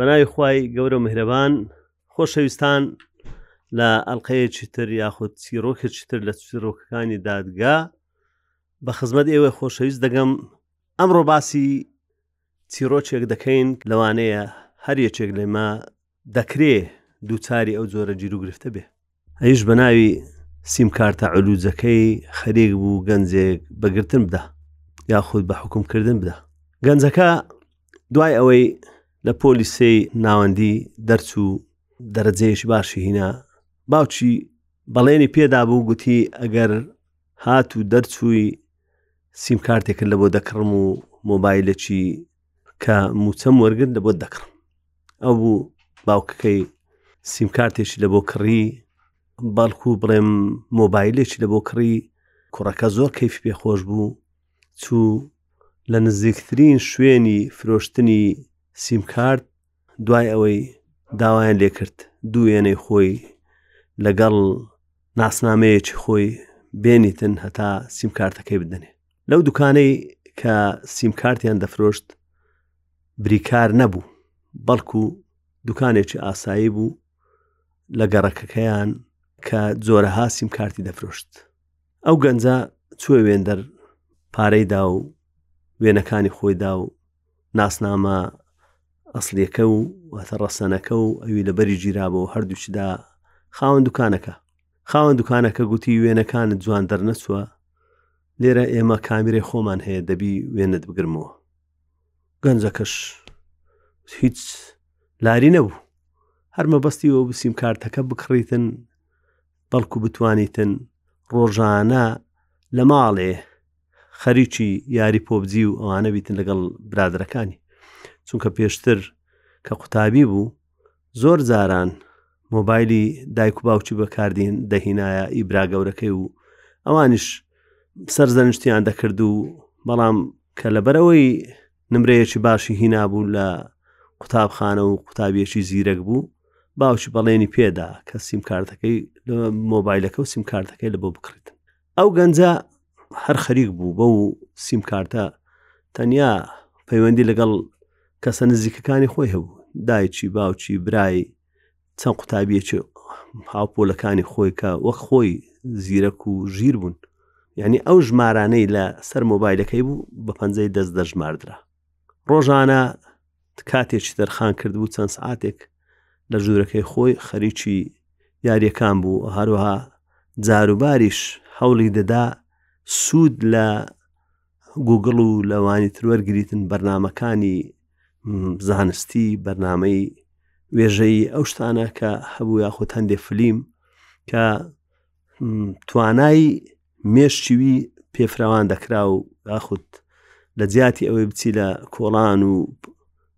بەناوی خی گەورە مهرەبان خۆشەویستان لە ئەلقەیەکی تر یاخود چیرۆکێکی تر لە چیرۆکەکانی دادگا بە خزمەت ئێوە خۆشەویست دەگەم ئەمڕۆ باسی چیرۆکێک دەکەین لەوانەیە هەر یەکێک لێمە دەکرێ دووچاری ئەو جۆرە جیرو گرفتە بێ ئەیش بە ناوی سیمکارتە علوجەکەی خەرێک بوو گەنجێک بەگرتن بدا یاخود بە حکومکردن بدا گەنجەکە دوای ئەوەی لە پۆلی سێ ناوەندی دەرچوو دەرەجەیەش باشی هینا باوکی بەڵێنی پێدا بوو گوتی ئەگەر هات و دەرچووی سیم کارتێکرد لە بۆ دەکڕم و مۆبایلەکی کە موچەم وەرگرت لە بۆ دەکڕم ئەو بوو باوکەکەی سیم کارتێکی لە بۆ کڕی بەڵکو بڵێم مۆبایلێکی لە بۆ کڕی کوڕەکە زۆر کەیف پێ خۆش بوو چوو لە نزیکترین شوێنی فرۆشتنی سیم کارت دوای ئەوەی داوایان لێکرد دوو وێنەی خۆی لەگەڵ ناسنامەیەکی خۆی بێنیتن هەتا سیمکارتەکەی بدەنێ لەو دوکانەی کە سیمکارتیان دەفرۆشت بریکار نەبوو بەڵکو دوکانێکی ئاسایی بوو لە گەڕەکەکەیان کە جۆرەها سیمکارتی دەفرۆشت ئەو گەنجە چوە وێندەر پارەیدا و وێنەکانی خۆیدا و ناسنامە ئەسلەکە و واتە ڕەسەنەکە و ئەوی لە بەری گیرابەوە هەردووچدا خاوەن دوکانەکە خاوەن دوکانەکە گوتی وێنەکانت جوان دەرنەچووە لێرە ئێمە کامیرەی خۆمان هەیە دەبی وێنت بگرمەوە گەنجەکەش هیچ لاری نەبوو هەرمە بەستی و بسیم کارتەکە بکڕیتن بەڵکو بتوانیتن ڕۆژانە لە ماڵێ خەریکی یاری پۆبجی و ئەوانە بیتن لەگەڵ برادەکانی چونکە پێشتر کە قوتابی بوو زۆر زاران مۆبایلی دایک و باوکی بەکاردین دەهینایە ئی براگەورەکەی و ئەوانیش سەر زەنشتیان دەکرد و بەڵام کە لەبەرەوەی نمرەیەکی باشی هینابوو لە قوتابخانە و قوتابیەکی زیرەک بوو باوکی بەڵێنی پێدا کە سیم کارتەکەی لە مۆبایلەکە و سیم کارتەکەی لە بۆ بکڕیت ئەو گەنجە هەر خەریک بوو بەو سیم کارتە تەنیا پەیوەندی لەگەڵ کەسە نزیکەکانی خۆی هەبوو دایکی باوکی برایی چەند قوتابیەکی هاوپۆلەکانی خۆی کە وەک خۆی زیرەک و ژیر بوون یعنی ئەو ژمارانەی لە سەر مۆبایلەکەی بوو بە پەنجەی دەست دەژماردرا ڕۆژانە کاتێکی دەرخان کرد بوو چەند سعاتێک لە ژوورەکەی خۆی خەریکی یاریەکان بوو هەروەها جاروباریش هەوڵی دەدا سوود لە گوگڵ و لەوانی تر وەرگتن بەرنمەکانی زانستی بەرنمەی وێژەیی ئەو شتانە کە هەبوو یاخود هەندێ فلیم کە توانای مێشتیوی پێفراوان دەکرا و یاخود لە جیاتی ئەوەی بچی لە کۆڵان و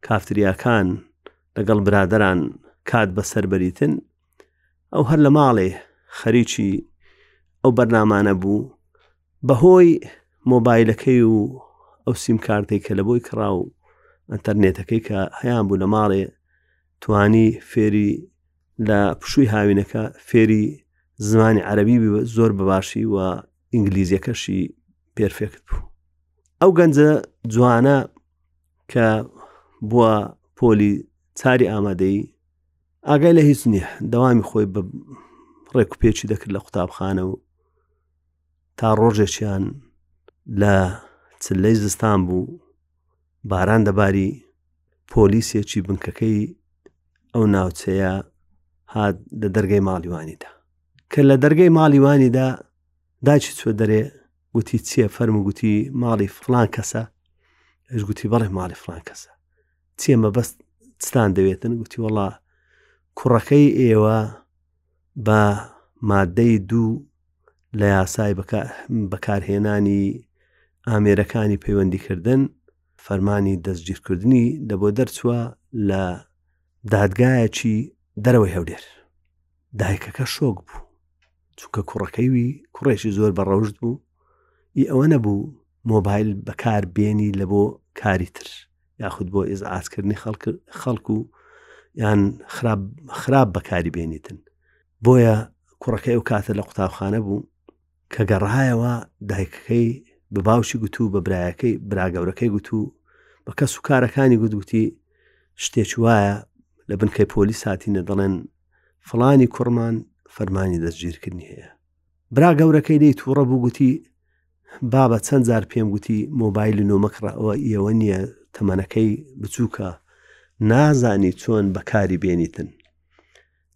کافتریاکان لەگەڵ برادران کات بەسەر بەریتن ئەو هەر لە ماڵێ خەریکی ئەو بەرنمانە بوو بەهۆی مۆبایلەکەی و ئەو سیمکارتەی کە لە بۆی کڕا و ئەتەرنێتەکەی کە هەیان بوو لە ماڵێ توانی فێری لە پشووی هاوینەکە فێری زمانی عەربی زۆر بەباشی و ئینگلیزیەکەشی پێرفێکت بوو ئەو گەنجە جوانە کە بووە پۆلی چاری ئامادەی ئاگای لە هیچ نییە دەوامی خۆی بە ڕێکوپێکی دەکرد لە قوتابخانە و تا ڕۆژێکیان لە چلەی زستان بوو باران دەباری پۆلیسێکی بنکەکەی ئەو ناوچەیە هات لە دەرگەی ماڵیوانیدا کە لە دەرگەی ماڵیوانیدا داچی چوە دەرێ گوتی چییە فەرم و گوتی ماڵی فلان کەسە ئەش گوتی بەڵێ ماڵی فلان کەسە چییە مەبەست ستان دەوێتن گوتی وڵا کوڕەکەی ئێوە بە مادەی دوو لە یاسای بەکارهێنانی ئامێرەکانی پەیوەندیکردن فەرمانی دەستگیرکردنی لە بۆ دەرچووە لە دادگایەکی دەرەوەی هەولێر دایکەکە شۆک بوو چونکە کوڕەکەی وی کوڕێکی زۆر بە ڕەوشت بوو ئی ئەوە نەبوو مۆبایل بەکار بێنی لە بۆ کاری تر یاخود بۆ ئێزعاتکردنی خەڵک و یان خراپ بەکاری بێنیتن بۆیە کوڕەکەی ئەو کاتە لە قوتابخانە بوو کە گەڕایەوە دایکەکەی بە باوشی گوتو بە برایەکەی براگەورەکەی گوتو بە کەس و کارەکانی گوتگوتی شتێک وایە لە بنکەی پۆلی ساتینە دەڵێن فلانی کوڕمان فەرمانی دەستگیرکردنی هەیە برا گەورەکەی لی تووڕە بوو گوتی بابە چەند جار پێم گوتی مۆبایل نۆ مەکڕەوە ئێوە نییە تەمەنەکەی بچووکە نازانی چۆن بەکاری بێنیتن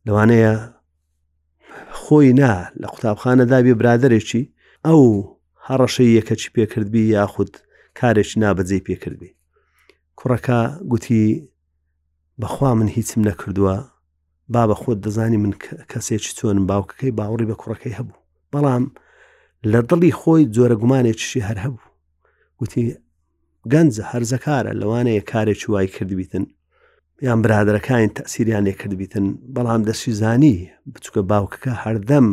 لەوانەیە خۆی نا لە قوتابخانە دابێ برادێکی ئەو هەڕەشەی یەکەچی پێکردبی یاخود کارێک نابەجێ پێکردبی کوڕەکە گوتی بەخوا من هیچم نەکردووە بابە خۆت دەزانی من کەسێکی چۆنم باوکەکەی باوەڕی بە کوڕەکەی هەبوو بەڵام لە دڵی خۆی جۆرە گومانێکشی هەر هەبوو وتی گەنجە هەرزەکارە لەوانەیە کارێکی وای کردبیتن یان برادەکانی تەسیریان لێ کردبیتن بەڵام دەشی زانی بچکە باوکەکە هەردەم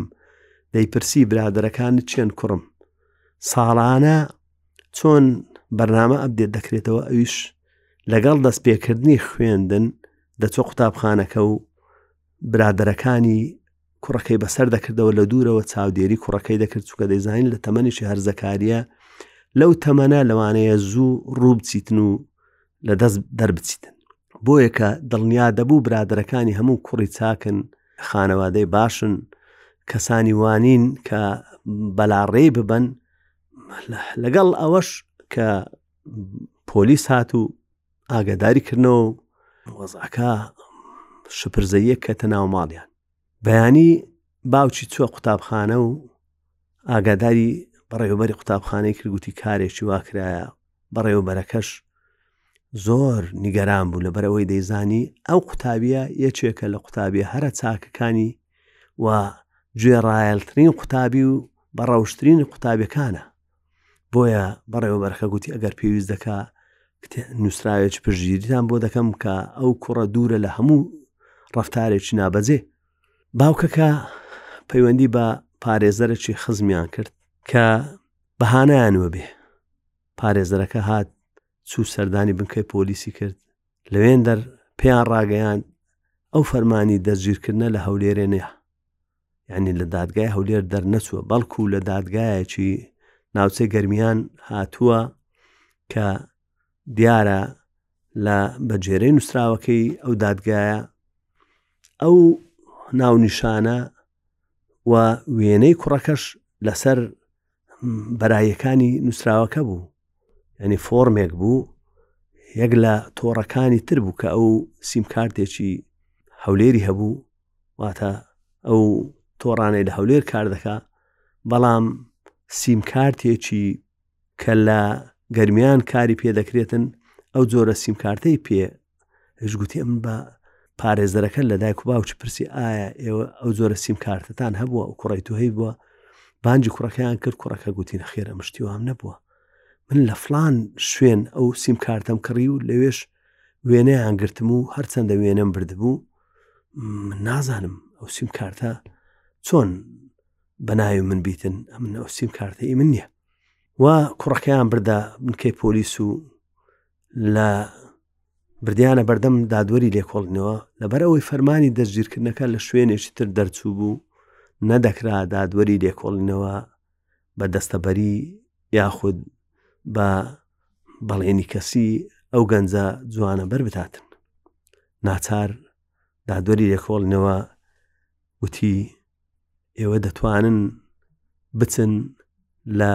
دەیپرسی برادەکانی چێن کوڕم ساڵانە چۆن بەرنامە ئەبدێت دەکرێتەوە ئەویش لەگەڵ دەستپێکردنی خوێندن دەچوە قوتابخانەکە و برادەرەکانی کوڕەکەی بەسەر دەکردەوە لە دوورەوە چاودێری کوڕەکەی دەکرد چکە دەیزانین لە تەمەنیشی هەرزەکاریە لەو تەمەە لەوانەیە زوو ڕووبچیتن و لە دەست دەربچیتن بۆیە کە دڵنیا دەبوو برادەرەکانی هەموو کوڕی چاکن خانەوادەی باشن کەسانی وانین کە بەلاڕێی ببن لەگەڵ ئەوەش کە پۆلیس هات و ئاگاداری کردنەوە و وەزعەکە شپرزەیەک کە تە ناو ماڵیان بەیانی باوکی چوە قوتابخانە و ئاگاداری بەڕێوەبەری قوتابخانەی کردگوتی کارێکی واکرایە بەڕێوەبەرەکەش زۆر نیگەران بوو لەبەرەوەی دەیزانی ئەو قوتابیە یەکێکە لە قوتابیە هەرە چاکەکانی و گوێڕایەلترین قوتابی و بەڕەوشترین قوتابەکانە بۆیە بەڕێوەبەرەکە گوتی ئەگەر پێویست دەکا نووسراوێک پژگیریتان بۆ دەکەم کە ئەو کوڕە دوورە لە هەموو ڕفتارێکی نابەجێ باوکەکە پەیوەندی بە پارێزەرەکی خزمیان کرد کە بەهانیان وەبێ پارێزەرەکە هات چوو سەردانی بنکەی پۆلیسی کرد لەوێن دەر پێیان ڕاگەیان ئەو فەرمانی دەستگیرکردە لە هەولێرێنەیە یعنی لە دادگای هەولێر دەرنەچووە بەڵکو لە دادگایەکی ناوچەی گەرمیان هاتووە کە دیارە لە بەجێرەی نووسراوەکەی ئەو دادگایە ئەو ناونیشانە و وێنەی کوڕەکەش لەسەر بەرایەکانی نووسراوەکە بوو ینی فۆرمێک بوو یەک لە تۆڕەکانی تر بوو کە ئەو سیمکارتێکی هەولێری هەبوو واتە ئەو تۆڕانەی لە هەولێر کار دەکا بەڵام سیمکارتێکی کە لە گەرمیان کاری پێ دەکرێتن ئەو جۆرە سیمکارتەی پێ هیچ گوتێ من بە پارێزەرەکە لە دایک و باوکی پرسی ئایا ئێوە ئەو جۆرە سیم کارتتان هەبووە و کوڕی تو هەی بووە بانجی کوڕەکەیان کرد کوڕەکە گوتین خێرە مشتیوام نەبووە من لە فلان شوێن ئەو سیم کارتم کڕی و لەوێش وێنەیان گرتم و هەرچەندە وێنەم بردبوو من نازانم ئەو سیم کارتە چۆن بەناوی من بیتن ئەم ئەو سیم کارتەی من نییە و کوڕەکەیان بردە بنکەی پۆلیس و لە بردیانە بەردەم دادوەری لێکۆڵنەوە لەبەر ئەوەی فەرمانی دەستگیرکردنەکە لە شوێنێکی تر دەرچوو بوو نەدەکرا دادوەری لێکۆڵنەوە بە دەستەبەری یاخود بە بەڵێنی کەسی ئەو گەنجە جوانە بەر بتاتن ناچار دادوەری لێکۆڵنەوە وتی، ئێوە دەتوانن بچن لە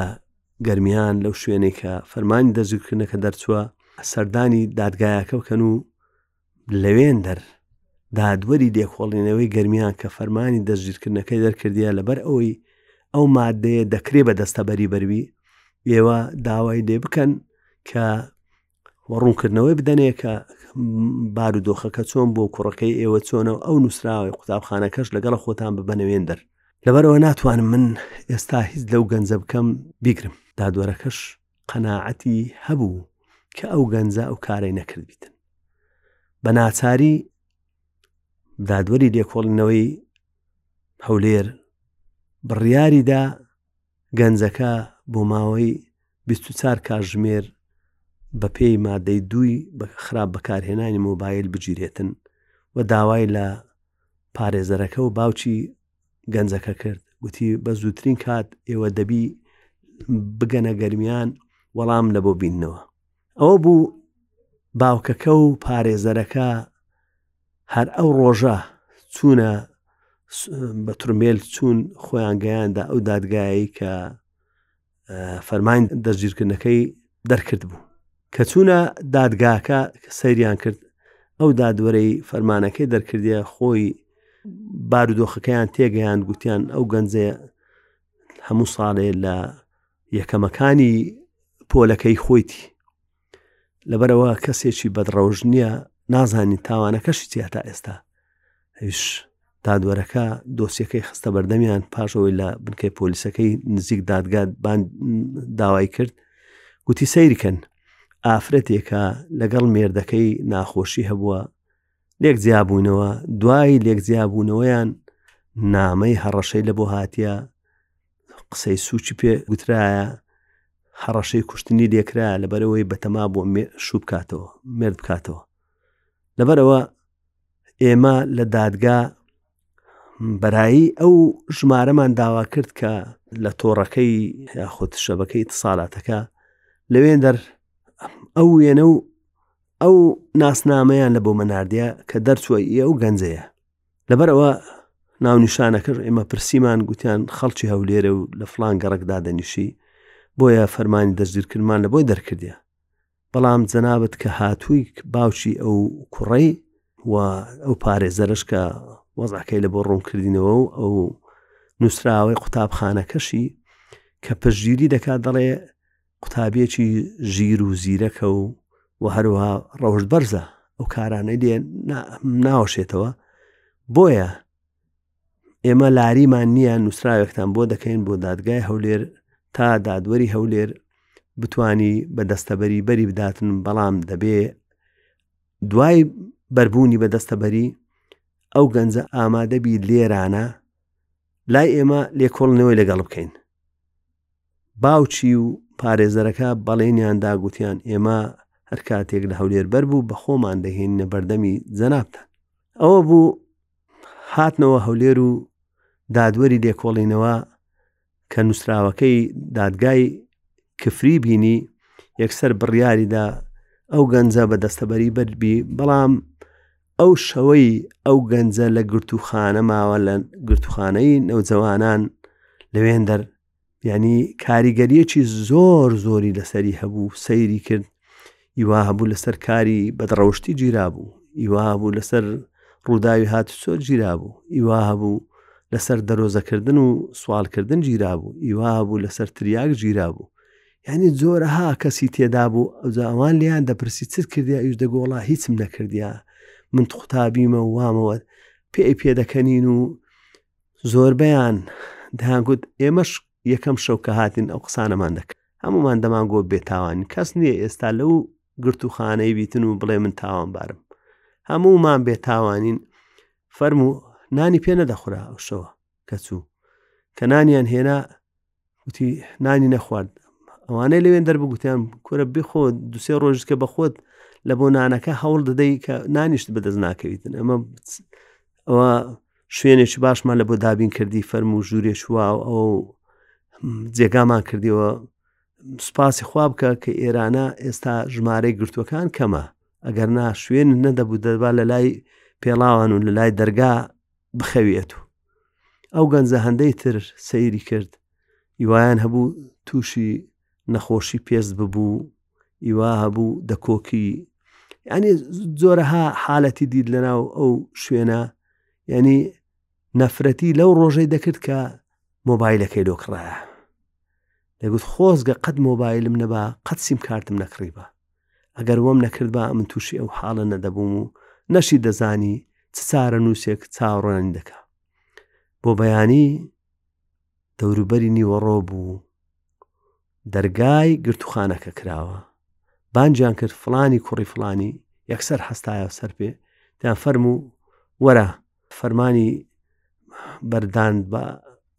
گەرمیان لەو شوێنەی کە فەرمانی دەستگیرکردنەکە دەرچووە سەردانی دادگایەکە بکەن و لەوێندەر دادوەری لێکۆڵینەوەی گەرمیان کە فەرمانی دەستگیرکردنەکەی دەرکردە لەبەر ئەوەی ئەو مادەیە دەکرێ بە دەستەبەری بەروی ئێوە داوای لێ بکەن کە و ڕوونکردنەوەی بدەنێ کە بارودۆخەکە چۆن بۆ کوڕەکەی ئێوە چۆنە و ئەو نووسراوی قوتابخانەکەش لەگەڵ خۆتان ببەنەوێن دەر لەبەرەوە ناتوانم من ئێستا هیچ لەو گەنجە بکەم بیگرم دادوەرەکەش قەنەعەتی هەبوو کە ئەو گەنجە ئەو کارەی نەکردبیتن بە ناچاری دادوەری لێکۆڵینەوەی هەولێر بڕیاریدا گەنجەکە بۆ ماوەی بیست و چوار کاتژمێر بەپێی مادەی دووی خراپ بەکارهێنانی مۆبایل بگیرێتن و داوای لە پارێزەرەکە و باوکی گەنجەکە کرد گوتی بە زووترین کات ئێوە دەبی بگەنە گەرمیان وەڵام لە بۆ بینەوە ئەوە بوو باوکەکە و پارێزەرەکە هەر ئەو ڕۆژە چوونە بە ترمێل چوون خۆیان گەیاندا ئەو دادگایی کە فەرمان دەستگیرکردنەکەی دەرکرد بوو کە چوونە دادگاکە سەیریان کرد ئەو دادوەرەی فەرمانەکەی دەرکردە خۆی بارودۆخەکەیان تێگەیان گوتیان ئەو گەنجێ هەموو ساڵێ لە یەکەمەکانی پۆلەکەی خۆیتی لەبەرەوە کەسێکی بەدڕەوژ نییە نازانین تاوانەکەشی چیا تا ئێستا هیچ دادوەرەکە دۆسیەکەی خستە بەردەمیان پاشەوەی لە بنکەی پۆلیسەکەی نزیک دادگات داوای کرد گوتی سەیرکەن ئافرەتێکە لەگەڵ مێردەکەی ناخۆشی هەبووە لێک جیابوونەوە دوای لێک جیابوونەوەیان نامەی هەڕەشەی لە بۆ هااتە قسەی سوچی پێ گوترایە هەڕەشەی کوشتنی لێکرا لەبەرەوەی بەتەما بۆ شوو بکاتەوە مرد بکاتەوە لەبەرەوە ئێمە لە دادگا بەرایی ئەو ژمارەمان داوا کرد کە لە تۆڕەکەی یاخود شەبەکەی تساالاتەکە لەوێن دەر ئەو وێنە و ئەو ناسنامەیان لە بۆ مەناردە کە دەرچووە ئەو گەنجەیە لەبەر ئەوە ناونیشانەکەش ئێمە پرسیمان گوتیان خەڵکی هەولێرە و لە فلان گەڕک دادەنیشی بۆیە فەرمانی دەستگیرکردمان لە بۆی دەرکردە بەڵام جەنابەت کە هاتووی باوکی ئەو کوڕەی و ئەو پارێزەرش کە وەزعەکەی لە بۆ ڕوونکردینەوە و ئەو نووسراوەی قوتابخانەکەشی کە پشگیری دەکات دەڵێ قوتابیەکی ژیر و زیرەکە و و هەروها ڕەوشت بەرزە ئەو کارانەی لێ ناوەشێتەوە بۆیە ئێمە لاریمان نییە نووسراوێکتان بۆ دەکەین بۆ دادگای هەولێر تا دادوەری هەولێر بتانی بە دەستەبەری بەری بداتن بەڵام دەبێ دوای بەربوونی بە دەستەبەری ئەو گەنجە ئامادەبی لێرانە لای ئێمە لێکۆڵنەوەی لەگەڵ بکەین باوچی و پارێزەرەکە بەڵێنیان دا گوتیان ئێمە هەر کاتێک لە هەولێر بەر بوو بە خۆمان دەهێنە بەردەمی جەنابتان ئەوە بوو هاتنەوە هەولێر و دادوەری لێکۆڵینەوە کە نووسراوەکەی دادگای کفری بینی یەکسەر بڕیاریدا ئەو گەنجە بە دەستەبەری بەربی بەڵام ئەو شەوەی ئەو گەنجە لە گرتوخانە ماوە لە گرتوخانەی نەوجەوانان لەوێندەر یعنی کاریگەریەکی زۆر زۆری لەسەری هەبوو سەیری کرد ئیوا هەبوو لەسەر کاری بەدڕەوشتی گیرا بوو ئیوا هەبوو لەسەر ڕووداوی هات سۆر گیرا بوو ئیوا هەبوو لەسەر دەرۆزەکردن و سوالکردن گیرا بوو ئیوا هەبوو لەسەر تریاک گیرا بوو یعنی زۆرەها کەسی تێدا بوو ئەوزاوان لیان دەپرسی چت کردیا ئیش دەگۆڵا هیچم نەکردیا من قوتابیمە وامەوە پێ پێ دەکەنین و زۆربەیان دەیانگوت ئێمەش یەکەم شەو کە هاتین ئەو قسانەمان دەکرد هەمومان دەمان گۆ بێتاوان کەس نییە ئێستا لەو گرتوخانەی بیتن و بڵێ من تاوانبارم هەمومان بێتاوانین فەرمو نانی پێ نەدەخورا ئەو شەوە کەچوو کە نانیان هێنا وتی نانی نەخوارد ئەوانەی لەوێن دەربگوتیان کورە بخۆ دوسێ ڕۆژکە بەخۆت لە بۆ نانەکە هەوڵ دەدەی کە نانیشت بەدەست ناکەویتن ئەمە ئەوە شوێنێکی باشمان لە بۆ دابین کردی فەرم و ژوورێک وا ئەو جێگامان کردیەوە سوپاسی خوا بکە کە ئێرانە ئێستا ژمارەی گرتوەکان کەمە ئەگەر نا شوێن نەدەبوو دەبا لە لای پێڵاوان و لە لای دەرگا بخەوێت و ئەو گەنجە هەندەی تر سەیری کرد یوایان هەبوو تووشی نەخۆشی پێست ببوو ئیوا هەبوو دەکۆکی ینی زۆرەها حالەتی دیت لەناو ئەو شوێنە ینی نەفرەتی لەو ڕۆژەی دەکرد کە مۆبایلەکەی لۆ کڕایە دەگوت خۆزگە قەت مۆبایلم نەبا قەت سیم کارتم نەکڕیبە ئەگەر وەم نەکردبا من تووشی ئەو حاڵە نەدەبووم و نەشی دەزانی چ چارە نووسێک چاوەڕوانی دەکا بۆ بەیانی دەوروبەری نیوەڕۆ بوو دەرگای گرتوخانەکە کراوە بانجیان کرد فلانی کوڕی فلانی یەکسەر هەستایە سەر پێ دەیان فەرم و وەرە فەرمانی بەردان بە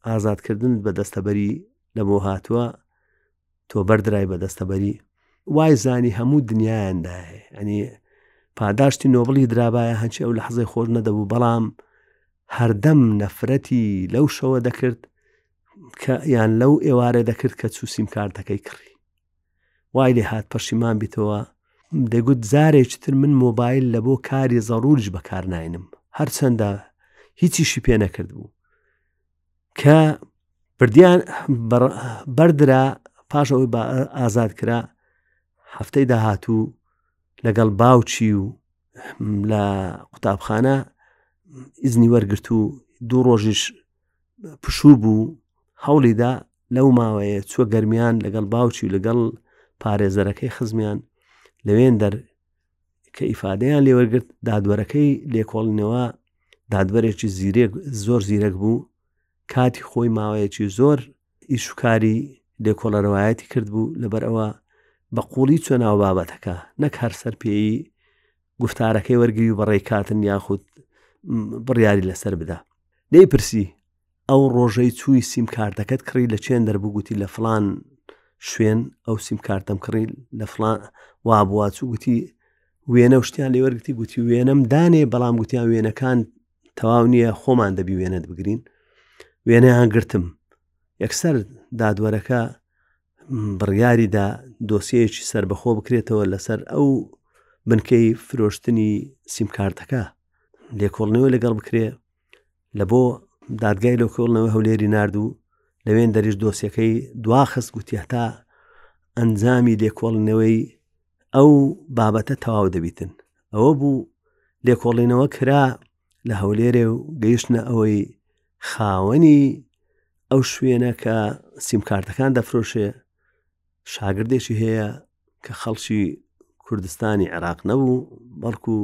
ئازادکردن بە دەستەبەری لە بۆ هاتووە تۆ بەردرای بە دەستەبەری وای زانی هەموو دنیایاندا هەیە ئەنی پاداشتی نۆبڵی درابایە هەچی ئەو لە حەزی خۆش نەدەبوو بەڵام هەردەم نەفرەتی لەو شەوە دەکرد کە یان لەو ئێوارە دەکرد کە چوو سیمکارتەکەی کڕی وای لێ هاات پەشیمان بیتەوە دەگوت زارێکتر من مۆبایل لە بۆ کاری زەڕورج بەکارناینم هەرچەندە هیچیشی پێ نەکرد بوو کە پردیان بەردرا پاش ئەوەی بە ئازاد کرا هەفتەی داهاتوو لەگەڵ باوچی و لە قوتابخانە ئیزنی وەرگرت و دوو ڕۆژیش پشوو بوو هەوڵیدا لەو ماوەیە چوە گەرمیان لەگەڵ باوچی و لەگەڵ پارێزەرەکەی خزمیان لەوێن دەر کە ئیفادەیان لێوەرگرت دادوەرەکەی لێکۆڵنەوە دادوەرێکی زیرێک زۆر زیرەک بوو کاتی خۆی ماوەیەکی زۆر ئیشوکاری لێکۆڵەرەوایەتی کرد بوو لەبەر ئەوە بە قوڵی چۆ ناو بابەتەکە نەک هەر سەر پێی گفتارەکەی وەرگی و بەڕێکاتن یاخود بڕیاری لەسەر بدا دەی پرسی ئەو ڕۆژەی چووی سیمکارتەکەت کڕی لە چێن دەربوو گوتی لە فلان شوێن ئەو سیمکارتەم کڕی لە فلان وابووە چوو گوتی وێنە شتیان لێ وەرگتی گوتی وێنەم دانێ بەڵام گوتیان وێنەکان تەواو نییە خۆمان دەبی وێنەت بگرین وێنەیان گرتم یەکسەر دادوەرەکە بڕیاریدا دۆسیەیەکی سربەخۆ بکرێتەوە لەسەر ئەو بنکەی فرۆشتنی سیمکارتەکە لێکۆڵنەوە لەگەڵ بکرێ لە بۆ دادگای لۆکۆڵنەوە هەولێری نرد و لەوێن دەریش دۆسیەکەی دواخست گوتی هەتا ئەنجامی لێکۆڵنەوەی ئەو بابەتە تەواو دەبیتن ئەوە بوو لێکۆڵینەوە کرا لە هەولێرێ و گەیشتە ئەوەی خاوەنی ئەو شوێنە کە سیمکارتەکان دەفرۆشێ شاگردێکی هەیە کە خەڵکی کوردستانی عێراق نەبوو بەڵکو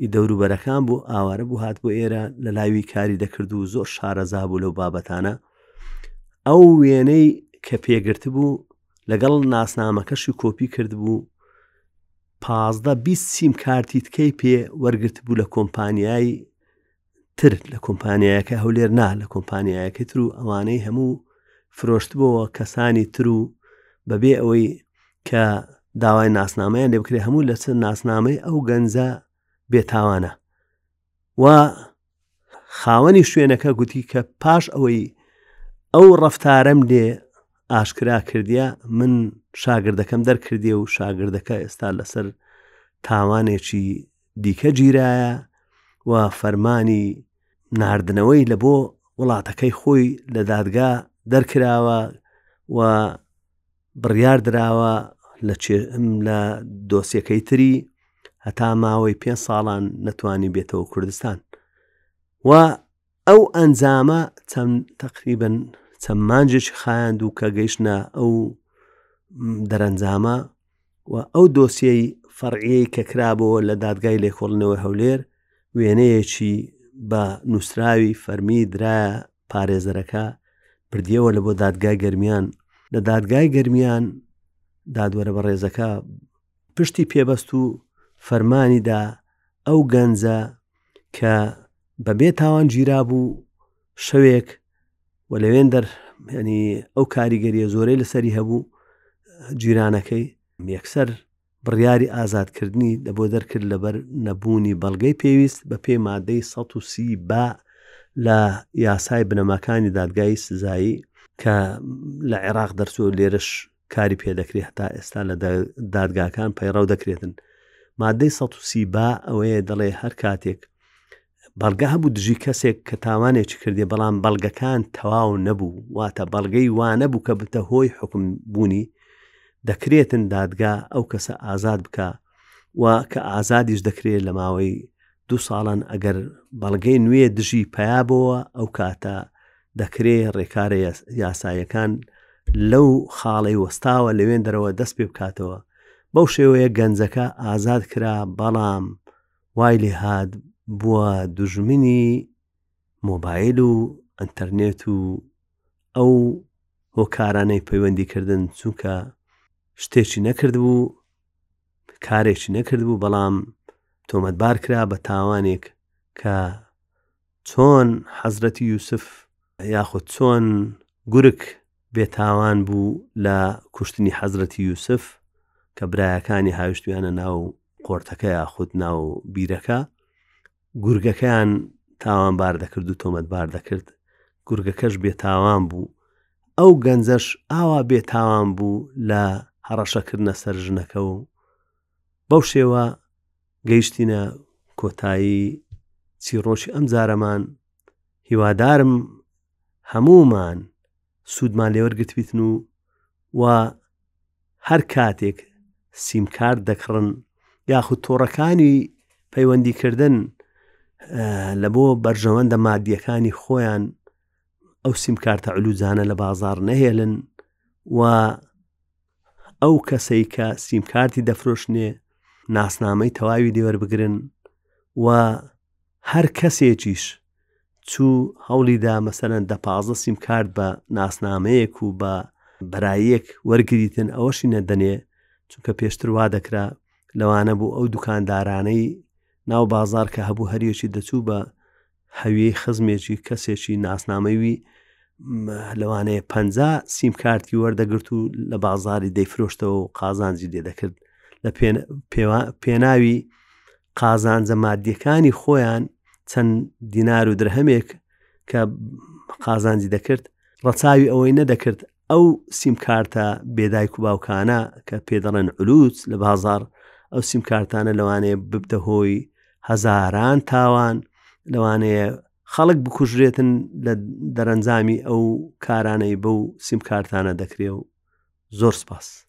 ئی دەوروبەرەکان بۆ ئاوارە بوو هات بۆ ئێرە لە لاوی کاری دەکرد و زۆر شارەزا بوو لەو بابەتانە ئەو وێنەی کە پێگرت بوو لەگەڵ ناسنامەکەشی کۆپی کرد بوو پازدە بیست سیم کارتی تکەی پێ وەرگرت بوو لە کۆمپانیایی تر لە کۆمپانیایەکە هەولێر نا لە کۆمپانیایەکە تر و ئەوانەی هەموو فرۆشتبەوە کەسانی تر و بەبێ ئەوەی کە داوای ناسنامەیان لێ بکرێ هەموو لەسەر ناسنامەی ئەو گەنجە بێتاوانە و خاوەنی شوێنەکە گوتی کە پاش ئەوەی ئەو ڕفتارم لێ ئاشکرا کردیا من شاگردەکەم دەرکردێ و شاگردەکە ئێستا لەسەر تاوانێکی دیکە گیرایە و فەرمانی نردنەوەی لە بۆ وڵاتەکەی خۆی لە دادگا دەرکراوە و بڕیار دراوە لە لە دۆسیەکەی تری هەتا ماوەی پێ ساڵان نەتوانی بێتەوە کوردستان و ئەو ئەنجامە چەند تەقریبەن چەند مانجێکی خایاند و کە گەیشتە ئەو دەرەنجامە و ئەو دۆسیەی فەرعی کە کرابەوە لە دادگای لێکۆڵنەوە هەولێر وێنەیەکی بە نووسراوی فەرمی درا پارێزەرەکە بردیەوە لە بۆ دادگای گەرمیان لە دادگای گەرمیان دادوەرە بە ڕێزەکە پشتی پێبەست و فەرمانیدا ئەو گەنجە کە بەبێ تاوان گیرابوو شەوێک و لەوێن دەر ینی ئەو کاریگەریە زۆرەی لەسەری هەبوو جیرانەکەی یەکسەر بڕیاری ئازادکردنی لە بۆ دەرکرد لەبەر نەبوونی بەڵگەی پێویست بە پێی مادەی 130 با لە یاسای بنەماکانی دادگای سزایی کە لە عێراق دەرچوو لێرش کاری پێدەکرێت هەتا ئێستا لە دادگاکان پەیڕەو دەکرێتن مادەی 130 با ئەوەیە دەڵێ هەر کاتێک بەڵگە هەبوو دژی کەسێک کە تاوانێکی کردێ بەڵام بەڵگەکان تەواو نەبوو واتە بەڵگەی وانە بوو کە بتە هۆی حکم بوونی دەکرێتن دادگا ئەو کەسە ئازاد بکە و کە ئازادیش دەکرێت لە ماوەی دوو ساڵان ئەگەر بەڵگەی نوێ دژی پیابەوە ئەو کاتە دەکرێ ڕێکارە یاساییەکان لەو خاڵەی وەستاوە لەوێن دەرەوە دەست پێ بکاتەوە بەو شێوەیە گەنجەکە ئازاد کرا بەڵام وای لێ هاات بووە دژمنی مۆبایل و ئەتەرنێت و ئەو هۆکارانەی پەیوەندیکردن چونکە شتێکی نەکرد بوو کارێکی نەکرد بوو بەڵام تۆمەتبار کرا بە تاوانێک کە چۆن حەزرەتی یوسف یاخود چۆن گورگ بێ تاوان بوو لە کوشتنی حەزرەتی یوسف کە برایەکانی هاویشتویانە ناو قۆرتەکە یاخود ناو بیرەکە گورگەکەیان تاوانبار دەکرد و تۆمەتبار دەکرد گورگەکەش بێ تاوان بوو ئەو گەنجەش ئاوا بێ تاوان بوو لە هەڕەشەکردە سەر ژنەکە و بەو شێوە گەیشتینە کۆتایی چیڕۆکی ئەم جارەمان هیوادارم هەمومان سوودمان لێوەرگتبیتن و و هەر کاتێک سیمکارد دەکڕن یاخود تۆڕەکانی پەیوەندیکردن لە بۆ بەرژەوەندە مادیەکانی خۆیان ئەو سیمکارتە علوجانە لە بازار نەهێلن و ئەو کەسەی کە سیمکارتی دەفرۆشنێ ناسنامەی تەواوی دێوەر بگرن و هەر کەسێکیش چوو هەوڵیدا مەسەرەن دە پازە سیمکارت بە ناسنامەیەک و بە بەرایەک وەرگتن ئەوەشی نەدەنێ چونکە پێشتر وا دەکرا لەوانە بوو ئەو دوکاندارانەی ناو بازار کە هەبوو هەریەکی دەچوو بە هەویەی خزمێکی کەسێکی ناسنامەوی لەوانەیە پ سیم کارتی وەردەگرت و لە بازاری دەیفرۆشتەوە و قازانجی لێ دەکرد لە پێناوی قازانجە مادیەکانی خۆیان چەند دینار و درهەمێک کە قازانجی دەکرد ڕەچاوی ئەوەی نەدەکرد ئەو سیمکارتە بێ دایک و باوکانە کە پێ دەڵێن علوت لە بازار ئەو سیمکارتانە لەوانەیە ببتە هۆی هەزاران تاوان لەوانەیە خەڵک بکوژرێتن لە دەرەنجامی ئەو کارانەی بەو سیمکارتانە دەکرێ و زۆر سپاس.